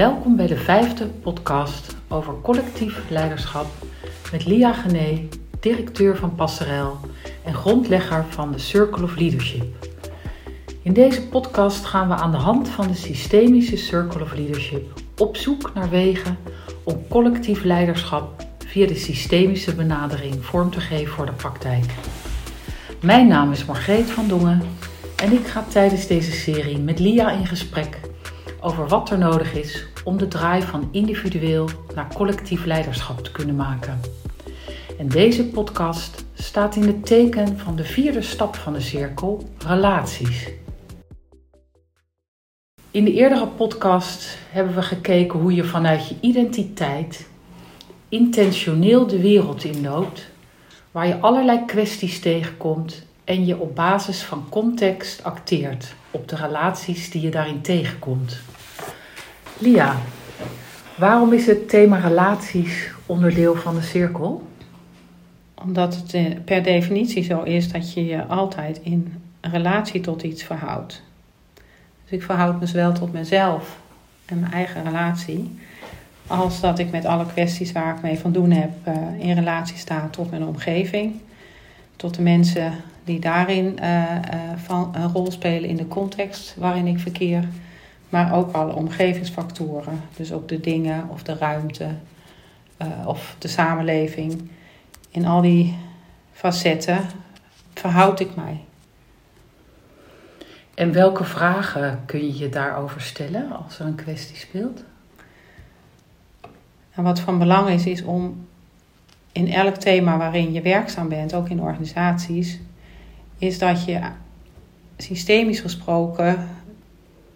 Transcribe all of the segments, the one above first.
Welkom bij de vijfde podcast over collectief leiderschap met Lia Gené, directeur van Passerel en grondlegger van de Circle of Leadership. In deze podcast gaan we aan de hand van de systemische Circle of Leadership op zoek naar wegen om collectief leiderschap via de systemische benadering vorm te geven voor de praktijk. Mijn naam is Margreet van Dongen en ik ga tijdens deze serie met Lia in gesprek over wat er nodig is om de draai van individueel naar collectief leiderschap te kunnen maken. En deze podcast staat in het teken van de vierde stap van de cirkel, relaties. In de eerdere podcast hebben we gekeken hoe je vanuit je identiteit intentioneel de wereld inloopt, waar je allerlei kwesties tegenkomt en je op basis van context acteert op de relaties die je daarin tegenkomt. Lia, waarom is het thema relaties onderdeel van de cirkel? Omdat het eh, per definitie zo is dat je je altijd in relatie tot iets verhoudt. Dus ik verhoud me zowel tot mezelf en mijn eigen relatie, als dat ik met alle kwesties waar ik mee van doen heb eh, in relatie sta tot mijn omgeving, tot de mensen die daarin uh, van een rol spelen in de context waarin ik verkeer maar ook alle omgevingsfactoren. Dus ook de dingen of de ruimte uh, of de samenleving. In al die facetten verhoud ik mij. En welke vragen kun je je daarover stellen als er een kwestie speelt? En wat van belang is, is om in elk thema waarin je werkzaam bent, ook in organisaties, is dat je systemisch gesproken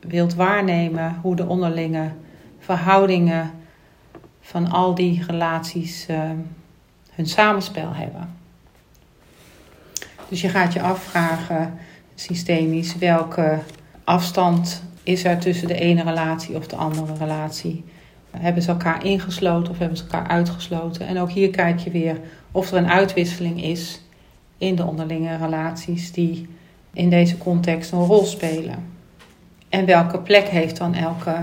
wilt waarnemen hoe de onderlinge verhoudingen van al die relaties uh, hun samenspel hebben. Dus je gaat je afvragen, systemisch, welke afstand is er tussen de ene relatie of de andere relatie? Hebben ze elkaar ingesloten of hebben ze elkaar uitgesloten? En ook hier kijk je weer of er een uitwisseling is in de onderlinge relaties die in deze context een rol spelen. En welke plek heeft dan elke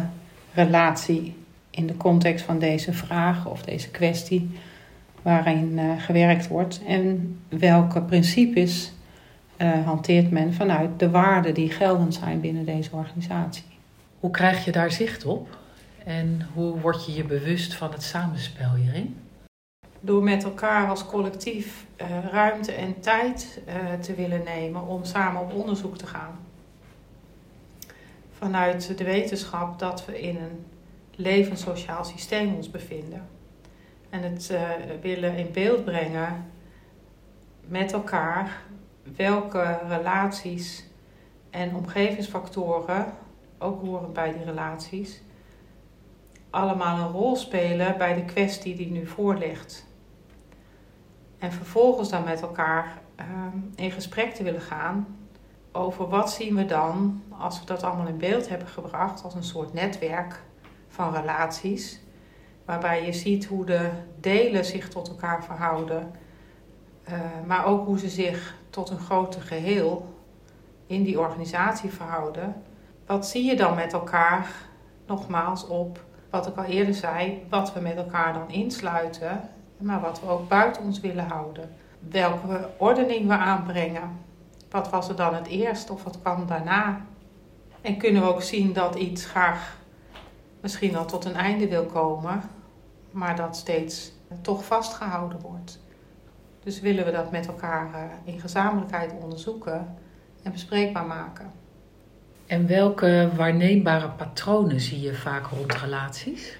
relatie in de context van deze vraag of deze kwestie waarin uh, gewerkt wordt? En welke principes uh, hanteert men vanuit de waarden die geldend zijn binnen deze organisatie? Hoe krijg je daar zicht op? En hoe word je je bewust van het samenspel hierin? Door met elkaar als collectief uh, ruimte en tijd te willen nemen om samen op onderzoek te gaan vanuit de wetenschap dat we in een levend sociaal systeem ons bevinden. En het uh, willen in beeld brengen met elkaar welke relaties en omgevingsfactoren, ook horen bij die relaties, allemaal een rol spelen bij de kwestie die nu voor ligt. En vervolgens dan met elkaar uh, in gesprek te willen gaan over wat zien we dan als we dat allemaal in beeld hebben gebracht als een soort netwerk van relaties, waarbij je ziet hoe de delen zich tot elkaar verhouden, uh, maar ook hoe ze zich tot een groter geheel in die organisatie verhouden. Wat zie je dan met elkaar, nogmaals op wat ik al eerder zei, wat we met elkaar dan insluiten, maar wat we ook buiten ons willen houden. Welke ordening we aanbrengen. Wat was er dan het eerst of wat kwam daarna? En kunnen we ook zien dat iets graag misschien al tot een einde wil komen, maar dat steeds toch vastgehouden wordt. Dus willen we dat met elkaar eh, in gezamenlijkheid onderzoeken en bespreekbaar maken. En welke waarneembare patronen zie je vaak rond relaties?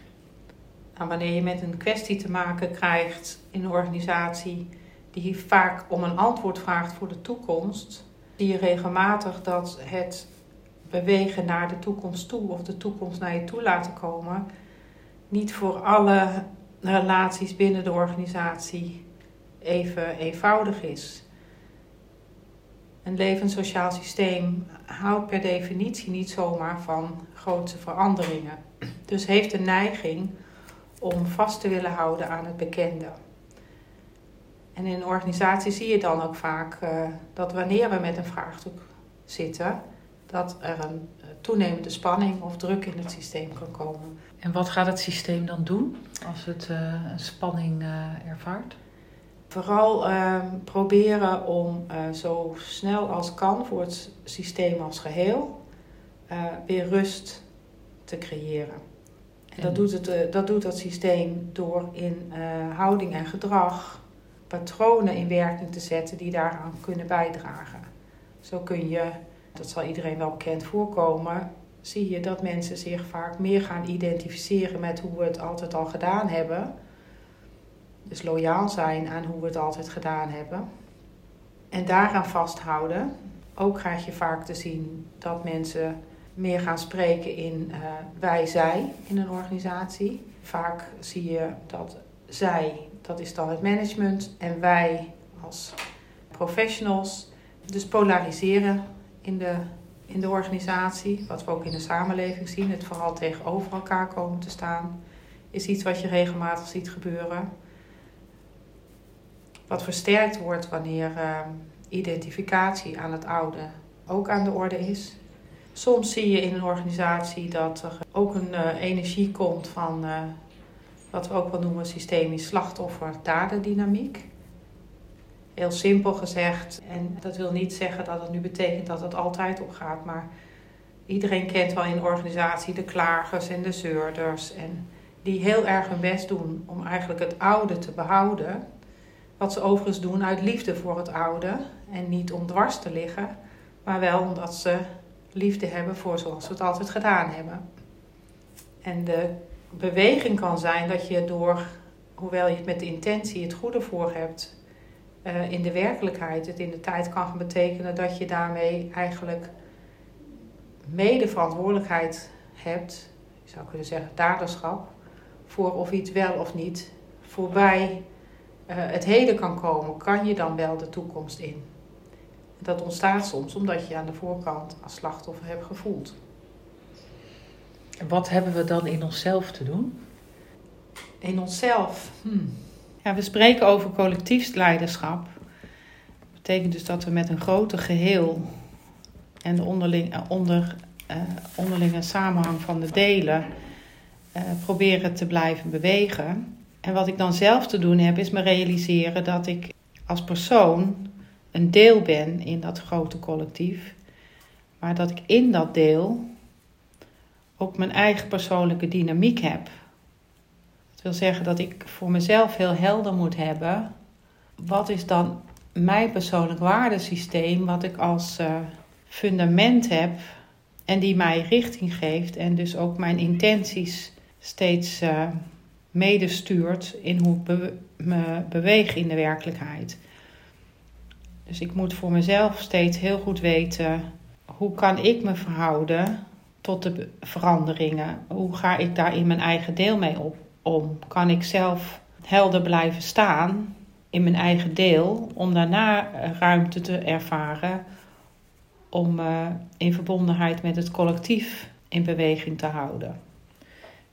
Nou, wanneer je met een kwestie te maken krijgt in een organisatie die vaak om een antwoord vraagt voor de toekomst, zie je regelmatig dat het bewegen naar de toekomst toe of de toekomst naar je toe laten komen, niet voor alle relaties binnen de organisatie even eenvoudig is. Een levend sociaal systeem houdt per definitie niet zomaar van grote veranderingen. Dus heeft de neiging om vast te willen houden aan het bekende. En in een organisatie zie je dan ook vaak uh, dat wanneer we met een vraagstuk zitten, dat er een toenemende spanning of druk in het systeem kan komen. En wat gaat het systeem dan doen als het uh, een spanning uh, ervaart? Vooral uh, proberen om zo snel als kan voor het systeem als geheel weer rust te creëren. En dat doet, het, dat doet dat systeem door in houding en gedrag patronen in werking te zetten die daaraan kunnen bijdragen. Zo kun je, dat zal iedereen wel bekend voorkomen, zie je dat mensen zich vaak meer gaan identificeren met hoe we het altijd al gedaan hebben. Dus loyaal zijn aan hoe we het altijd gedaan hebben. En daaraan vasthouden. Ook krijg je vaak te zien dat mensen meer gaan spreken in uh, wij-zij in een organisatie. Vaak zie je dat zij, dat is dan het management, en wij als professionals, dus polariseren in de in de organisatie, wat we ook in de samenleving zien, het vooral tegenover elkaar komen te staan, is iets wat je regelmatig ziet gebeuren. Wat versterkt wordt wanneer uh, identificatie aan het oude ook aan de orde is. Soms zie je in een organisatie dat er ook een uh, energie komt van uh, wat we ook wel noemen systemisch slachtoffer-daderdynamiek. Heel simpel gezegd. En dat wil niet zeggen dat het nu betekent dat het altijd opgaat. Maar iedereen kent wel in de organisatie de klagers en de zeurders. En die heel erg hun best doen om eigenlijk het oude te behouden. Wat ze overigens doen uit liefde voor het oude. En niet om dwars te liggen. Maar wel omdat ze liefde hebben voor zoals we het altijd gedaan hebben. En de beweging kan zijn dat je door, hoewel je het met de intentie het goede voor hebt, uh, in de werkelijkheid het in de tijd kan gaan betekenen dat je daarmee eigenlijk mede verantwoordelijkheid hebt, je zou kunnen zeggen daderschap, voor of iets wel of niet voorbij het heden kan komen, kan je dan wel de toekomst in. Dat ontstaat soms omdat je aan de voorkant als slachtoffer hebt gevoeld. Wat hebben we dan in onszelf te doen? In onszelf. Hmm. Ja, we spreken over collectief leiderschap. Dat betekent dus dat we met een groter geheel en de onderling, eh, onder, uh, onderlinge samenhang van de delen uh, proberen te blijven bewegen. En wat ik dan zelf te doen heb, is me realiseren dat ik als persoon een deel ben in dat grote collectief, maar dat ik in dat deel ook mijn eigen persoonlijke dynamiek heb wil zeggen dat ik voor mezelf heel helder moet hebben. Wat is dan mijn persoonlijk waardesysteem, wat ik als uh, fundament heb en die mij richting geeft en dus ook mijn intenties steeds uh, medestuurt in hoe ik me beweeg in de werkelijkheid. Dus ik moet voor mezelf steeds heel goed weten hoe kan ik me verhouden tot de veranderingen? Hoe ga ik daar in mijn eigen deel mee op? om? Kan ik zelf helder blijven staan in mijn eigen deel, om daarna ruimte te ervaren om uh, in verbondenheid met het collectief in beweging te houden?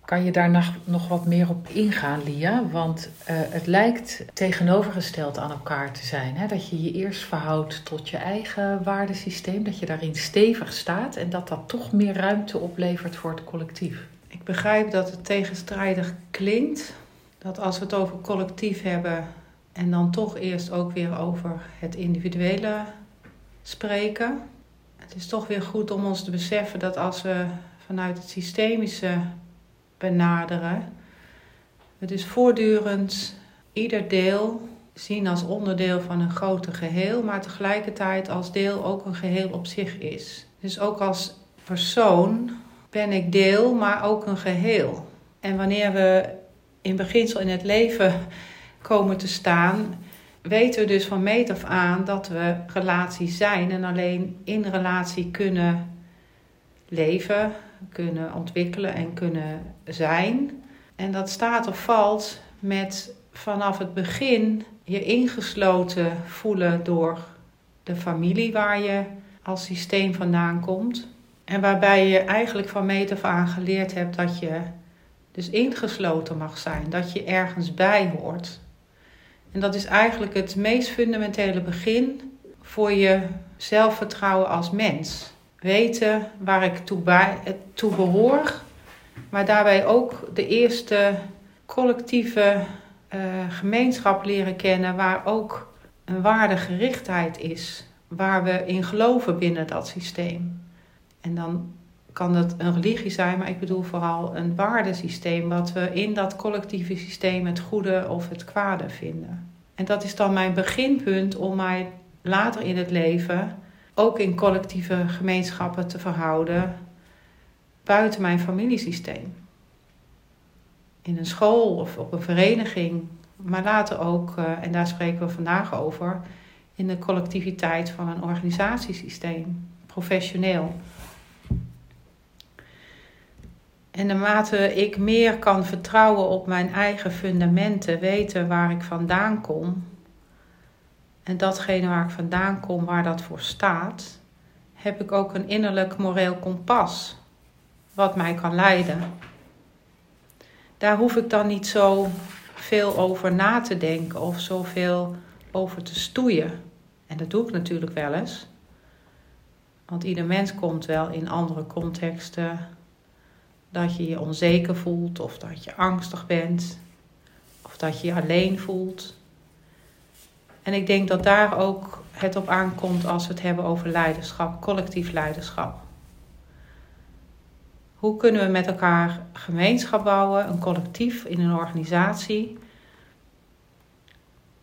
Kan je daar nog, wat meer op ingaan, Lia? Want uh, het lijkt tegenovergesteld aan elkaar te zijn. Hè? Dat je je eerst verhoudt tot je eigen waardesysteem, dat je daarin stevig staat en dat dat toch meer ruimte oplevert voor het collectief. Ik begrijp dat het tegenstrijdig klinkt. Dat als we het over collectief hebben en dan toch eerst ook weer over het individuele spreken. Het is toch weer goed om ons te beseffen dat als we vanuit het systemische benaderen, we dus voortdurend ieder deel zien als onderdeel van een groter geheel, maar tegelijkertijd als deel ook een geheel op zich is. Dus ook als persoon ben ik deel, maar ook een geheel. En wanneer we in beginsel in het leven komen te staan, weten we dus van meet af aan dat we relatie zijn en alleen in relatie kunnen leven, kunnen ontwikkelen en kunnen zijn. En dat staat of valt met vanaf het begin je ingesloten voelen door de familie waar je als systeem vandaan komt. En waarbij je eigenlijk van meet af aan geleerd hebt dat je dus ingesloten mag zijn, dat je ergens bij hoort. En dat is eigenlijk het meest fundamentele begin voor je zelfvertrouwen als mens. Weten waar ik toe, bij, toe behoor, maar daarbij ook de eerste collectieve uh, gemeenschap leren kennen waar ook een waardegerichtheid is, waar we in geloven binnen dat systeem. En dan kan dat een religie zijn, maar ik bedoel vooral een waardesysteem, wat we in dat collectieve systeem het goede of het kwade vinden. En dat is dan mijn beginpunt om mij later in het leven ook in collectieve gemeenschappen te verhouden buiten mijn familiesysteem. In een school of op een vereniging, maar later ook, eh, en daar spreken we vandaag over, in de collectiviteit van een organisatiesysteem, professioneel. En naarmate ik meer kan vertrouwen op mijn eigen fundamenten, weten waar ik vandaan kom, en datgene waar ik vandaan kom, waar dat voor staat, heb ik ook een innerlijk moreel kompas wat mij kan leiden. Daar hoef ik dan niet zo veel over na te denken of zoveel over te stoeien. En dat doe ik natuurlijk wel eens. Want ieder mens komt wel in andere contexten dat je je onzeker voelt of dat je angstig bent of dat je je alleen voelt. En ik denk dat daar ook het op aankomt als we het hebben over leiderschap, collectief leiderschap. Hoe kunnen we met elkaar gemeenschap bouwen, een collectief in een organisatie,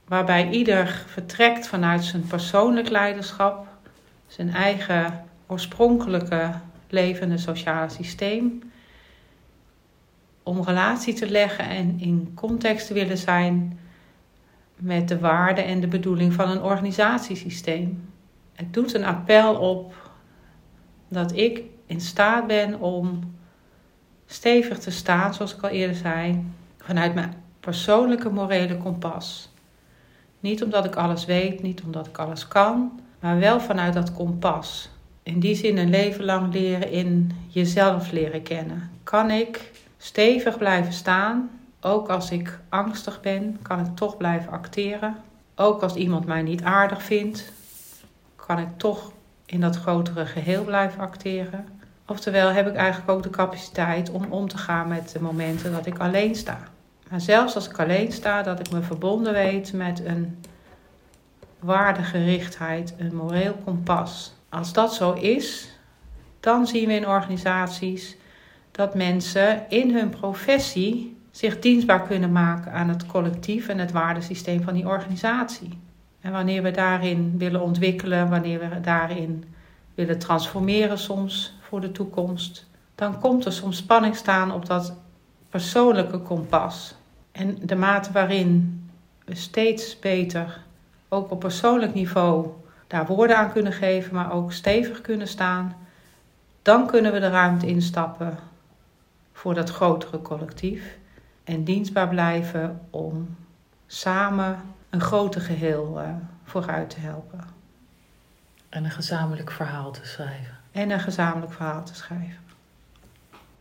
waarbij ieder vertrekt vanuit zijn persoonlijk leiderschap, zijn eigen oorspronkelijke levende sociale systeem, om relatie te leggen en in context te willen zijn met de waarde en de bedoeling van een organisatiesysteem. Het doet een appel op dat ik in staat ben om stevig te staan, zoals ik al eerder zei, vanuit mijn persoonlijke morele kompas. Niet omdat ik alles weet, niet omdat ik alles kan, maar wel vanuit dat kompas. In die zin een leven lang leren in jezelf leren kennen. Kan ik stevig blijven staan ook als ik angstig ben, kan ik toch blijven acteren. Ook als iemand mij niet aardig vindt, kan ik toch in dat grotere geheel blijven acteren. Oftewel heb ik eigenlijk ook de capaciteit om om te gaan met de momenten dat ik alleen sta. Maar zelfs als ik alleen sta, dat ik me verbonden weet met een waardegerichtheid, een moreel kompas. Als dat zo is, dan zien we in organisaties dat mensen in hun professie zich dienstbaar kunnen maken aan het collectief en het waardesysteem van die organisatie. En wanneer we daarin willen ontwikkelen, wanneer we daarin willen transformeren soms voor de toekomst, dan komt er soms spanning staan op dat persoonlijke kompas. En de mate waarin we steeds beter, ook op persoonlijk niveau, daar woorden aan kunnen geven, maar ook stevig kunnen staan, dan kunnen we de ruimte instappen voor dat grotere collectief en dienstbaar blijven om samen een groter geheel uh, vooruit te helpen. En een gezamenlijk verhaal te schrijven. En een gezamenlijk verhaal te schrijven.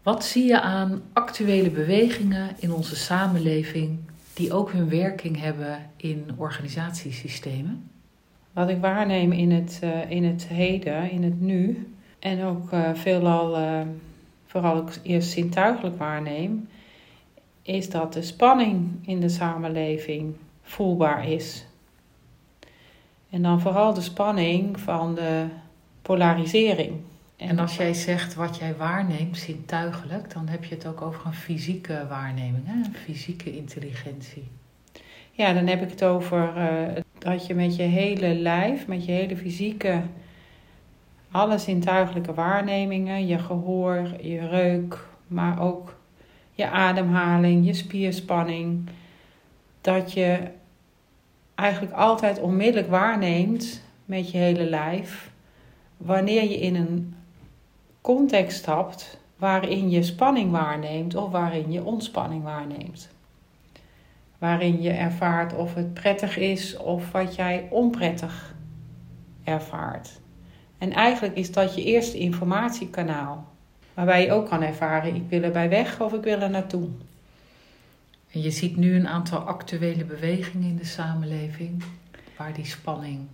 Wat zie je aan actuele bewegingen in onze samenleving die ook hun werking hebben in organisatiesystemen? Wat ik waarneem in het, uh, in het heden, in het nu, en ook uh, veelal, uh, vooral ook eerst zintuigelijk waarneem, is dat de spanning in de samenleving voelbaar is. En dan vooral de spanning van de polarisering. En als jij zegt wat jij waarneemt, zintuigelijk, dan heb je het ook over een fysieke waarneming, hè? een fysieke intelligentie. Ja, dan heb ik het over uh, dat je met je hele lijf, met je hele fysieke, alle zintuigelijke waarnemingen, je gehoor, je reuk, maar ook je ademhaling, je spierspanning, dat je eigenlijk altijd onmiddellijk waarneemt met je hele lijf wanneer je in een context stapt waarin je spanning waarneemt of waarin je ontspanning waarneemt. Waarin je ervaart of het prettig is of wat jij onprettig ervaart. En eigenlijk is dat je eerste informatiekanaal. Waarbij je ook kan ervaren, ik wil erbij weg of ik wil er naartoe. En je ziet nu een aantal actuele bewegingen in de samenleving waar die spanning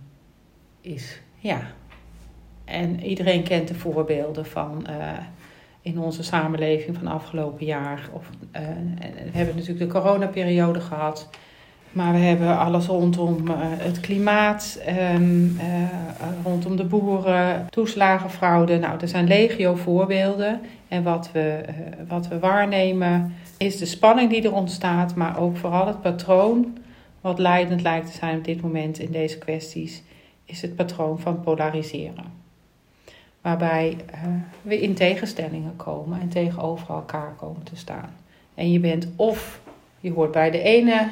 is. Ja. en iedereen kent de voorbeelden van in onze samenleving van afgelopen jaar. Of, we hebben natuurlijk de coronaperiode gehad. Maar we hebben alles rondom het klimaat, ehm, rondom de boeren, toeslagenfraude. Nou, er zijn legio voorbeelden. En wat we, wat we waarnemen is de spanning die er ontstaat, maar ook vooral het patroon wat leidend lijkt te zijn op dit moment in deze kwesties, is het patroon van polariseren. Waarbij we in tegenstellingen komen en tegenover elkaar komen te staan. En je bent of je hoort bij de ene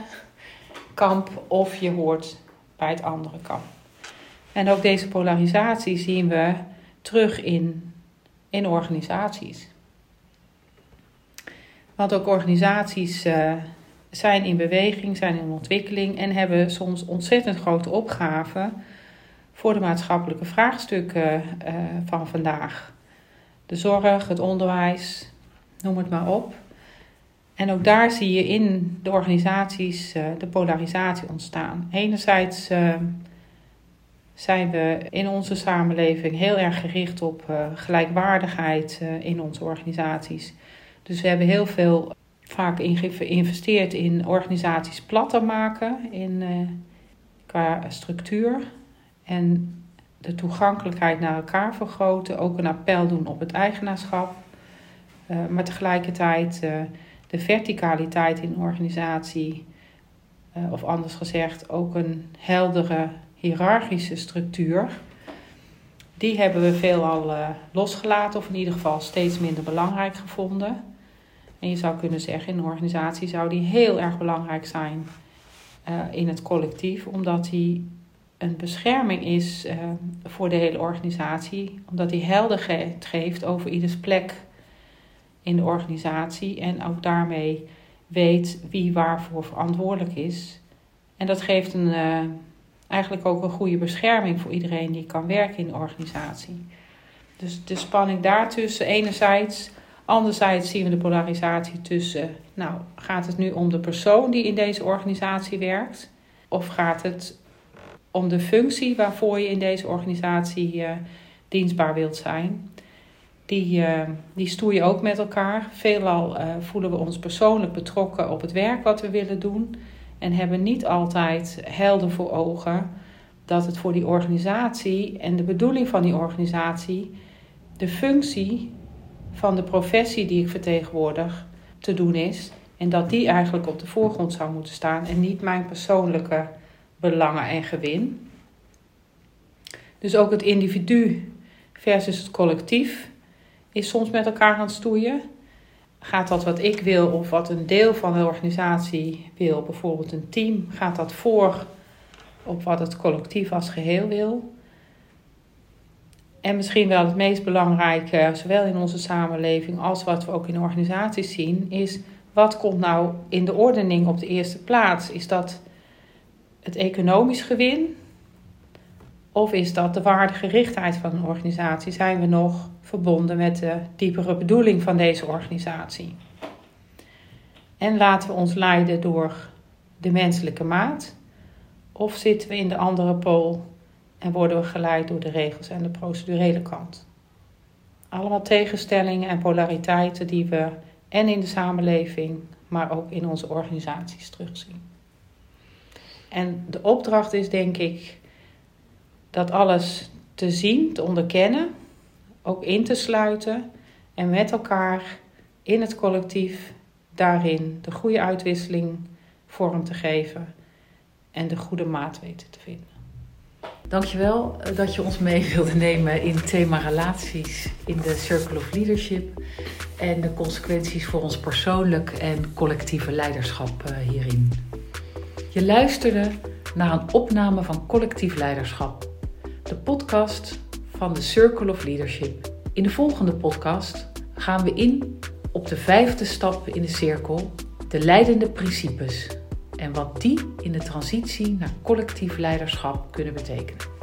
kamp of je hoort bij het andere kamp. En ook deze polarisatie zien we terug in, in organisaties. Want ook organisaties uh, zijn in beweging, zijn in ontwikkeling en hebben soms ontzettend grote opgaven voor de maatschappelijke vraagstukken uh, van vandaag. De zorg, het onderwijs, noem het maar op. En ook daar zie je in de organisaties uh, de polarisatie ontstaan. Enerzijds zijn we in onze samenleving heel erg gericht op gelijkwaardigheid in onze organisaties. Dus we hebben heel veel vaak geïnvesteerd in organisaties platter maken in, uh, qua structuur. En de toegankelijkheid naar elkaar vergroten. Ook een appel doen op het eigenaarschap. Uh, maar tegelijkertijd uh, de verticaliteit in organisatie. of anders gezegd, ook een heldere hiërarchische structuur. Die hebben we veelal losgelaten, of in ieder geval steeds minder belangrijk gevonden. En je zou kunnen zeggen, in een organisatie zou die heel erg belangrijk zijn uh, in het collectief, omdat die een bescherming is uh, voor de hele organisatie, omdat die helderheid geeft over ieders plek in de organisatie en ook daarmee weet wie waarvoor verantwoordelijk is. En dat geeft een, uh, eigenlijk ook een goede bescherming voor iedereen die kan werken in de organisatie. Dus de spanning daartussen, enerzijds Anderzijds zien we de polarisatie tussen, nou, gaat het nu om de persoon die in deze organisatie werkt? Of gaat het om de functie waarvoor je in deze organisatie uh, dienstbaar wilt zijn? Die, uh, die stoeien ook met elkaar. Veelal uh, voelen we ons persoonlijk betrokken op het werk wat we willen doen. En hebben niet altijd helder voor ogen dat het voor die organisatie en de bedoeling van die organisatie de functie van de professie die ik vertegenwoordig te doen is. En dat die eigenlijk op de voorgrond zou moeten staan en niet mijn persoonlijke belangen en gewin. Dus ook het individu versus het collectief is soms met elkaar aan het stoeien. Gaat dat wat ik wil of wat een deel van de organisatie wil, bijvoorbeeld een team, gaat dat voor op wat het collectief als geheel wil? En misschien wel het meest belangrijke, zowel in onze samenleving als wat we ook in organisaties zien, is wat komt nou in de ordening op de eerste plaats? Is dat het economisch gewin? Of is dat de waardegerichtheid van een organisatie? Zijn we nog verbonden met de diepere bedoeling van deze organisatie? En laten we ons leiden door de menselijke maat? Of zitten we in de andere pool en worden we geleid door de regels en de procedurele kant. Allemaal tegenstellingen en polariteiten die we en in de samenleving, maar ook in onze organisaties terugzien. En de opdracht is denk ik dat alles te zien, te onderkennen, ook in te sluiten en met elkaar in het collectief daarin de goede uitwisseling vorm te geven en de goede maat weten te vinden. Dankjewel eh, dat je ons mee wilde nemen in het thema relaties in de Circle of Leadership en de consequenties voor ons persoonlijk en collectieve leiderschap eh, hierin. Je luisterde naar een opname van Collectief Leiderschap, de podcast van de Circle of Leadership. In de volgende podcast gaan we in op de vijfde stap in de cirkel, de leidende principes en wat die in de transitie naar collectief leiderschap kunnen betekenen.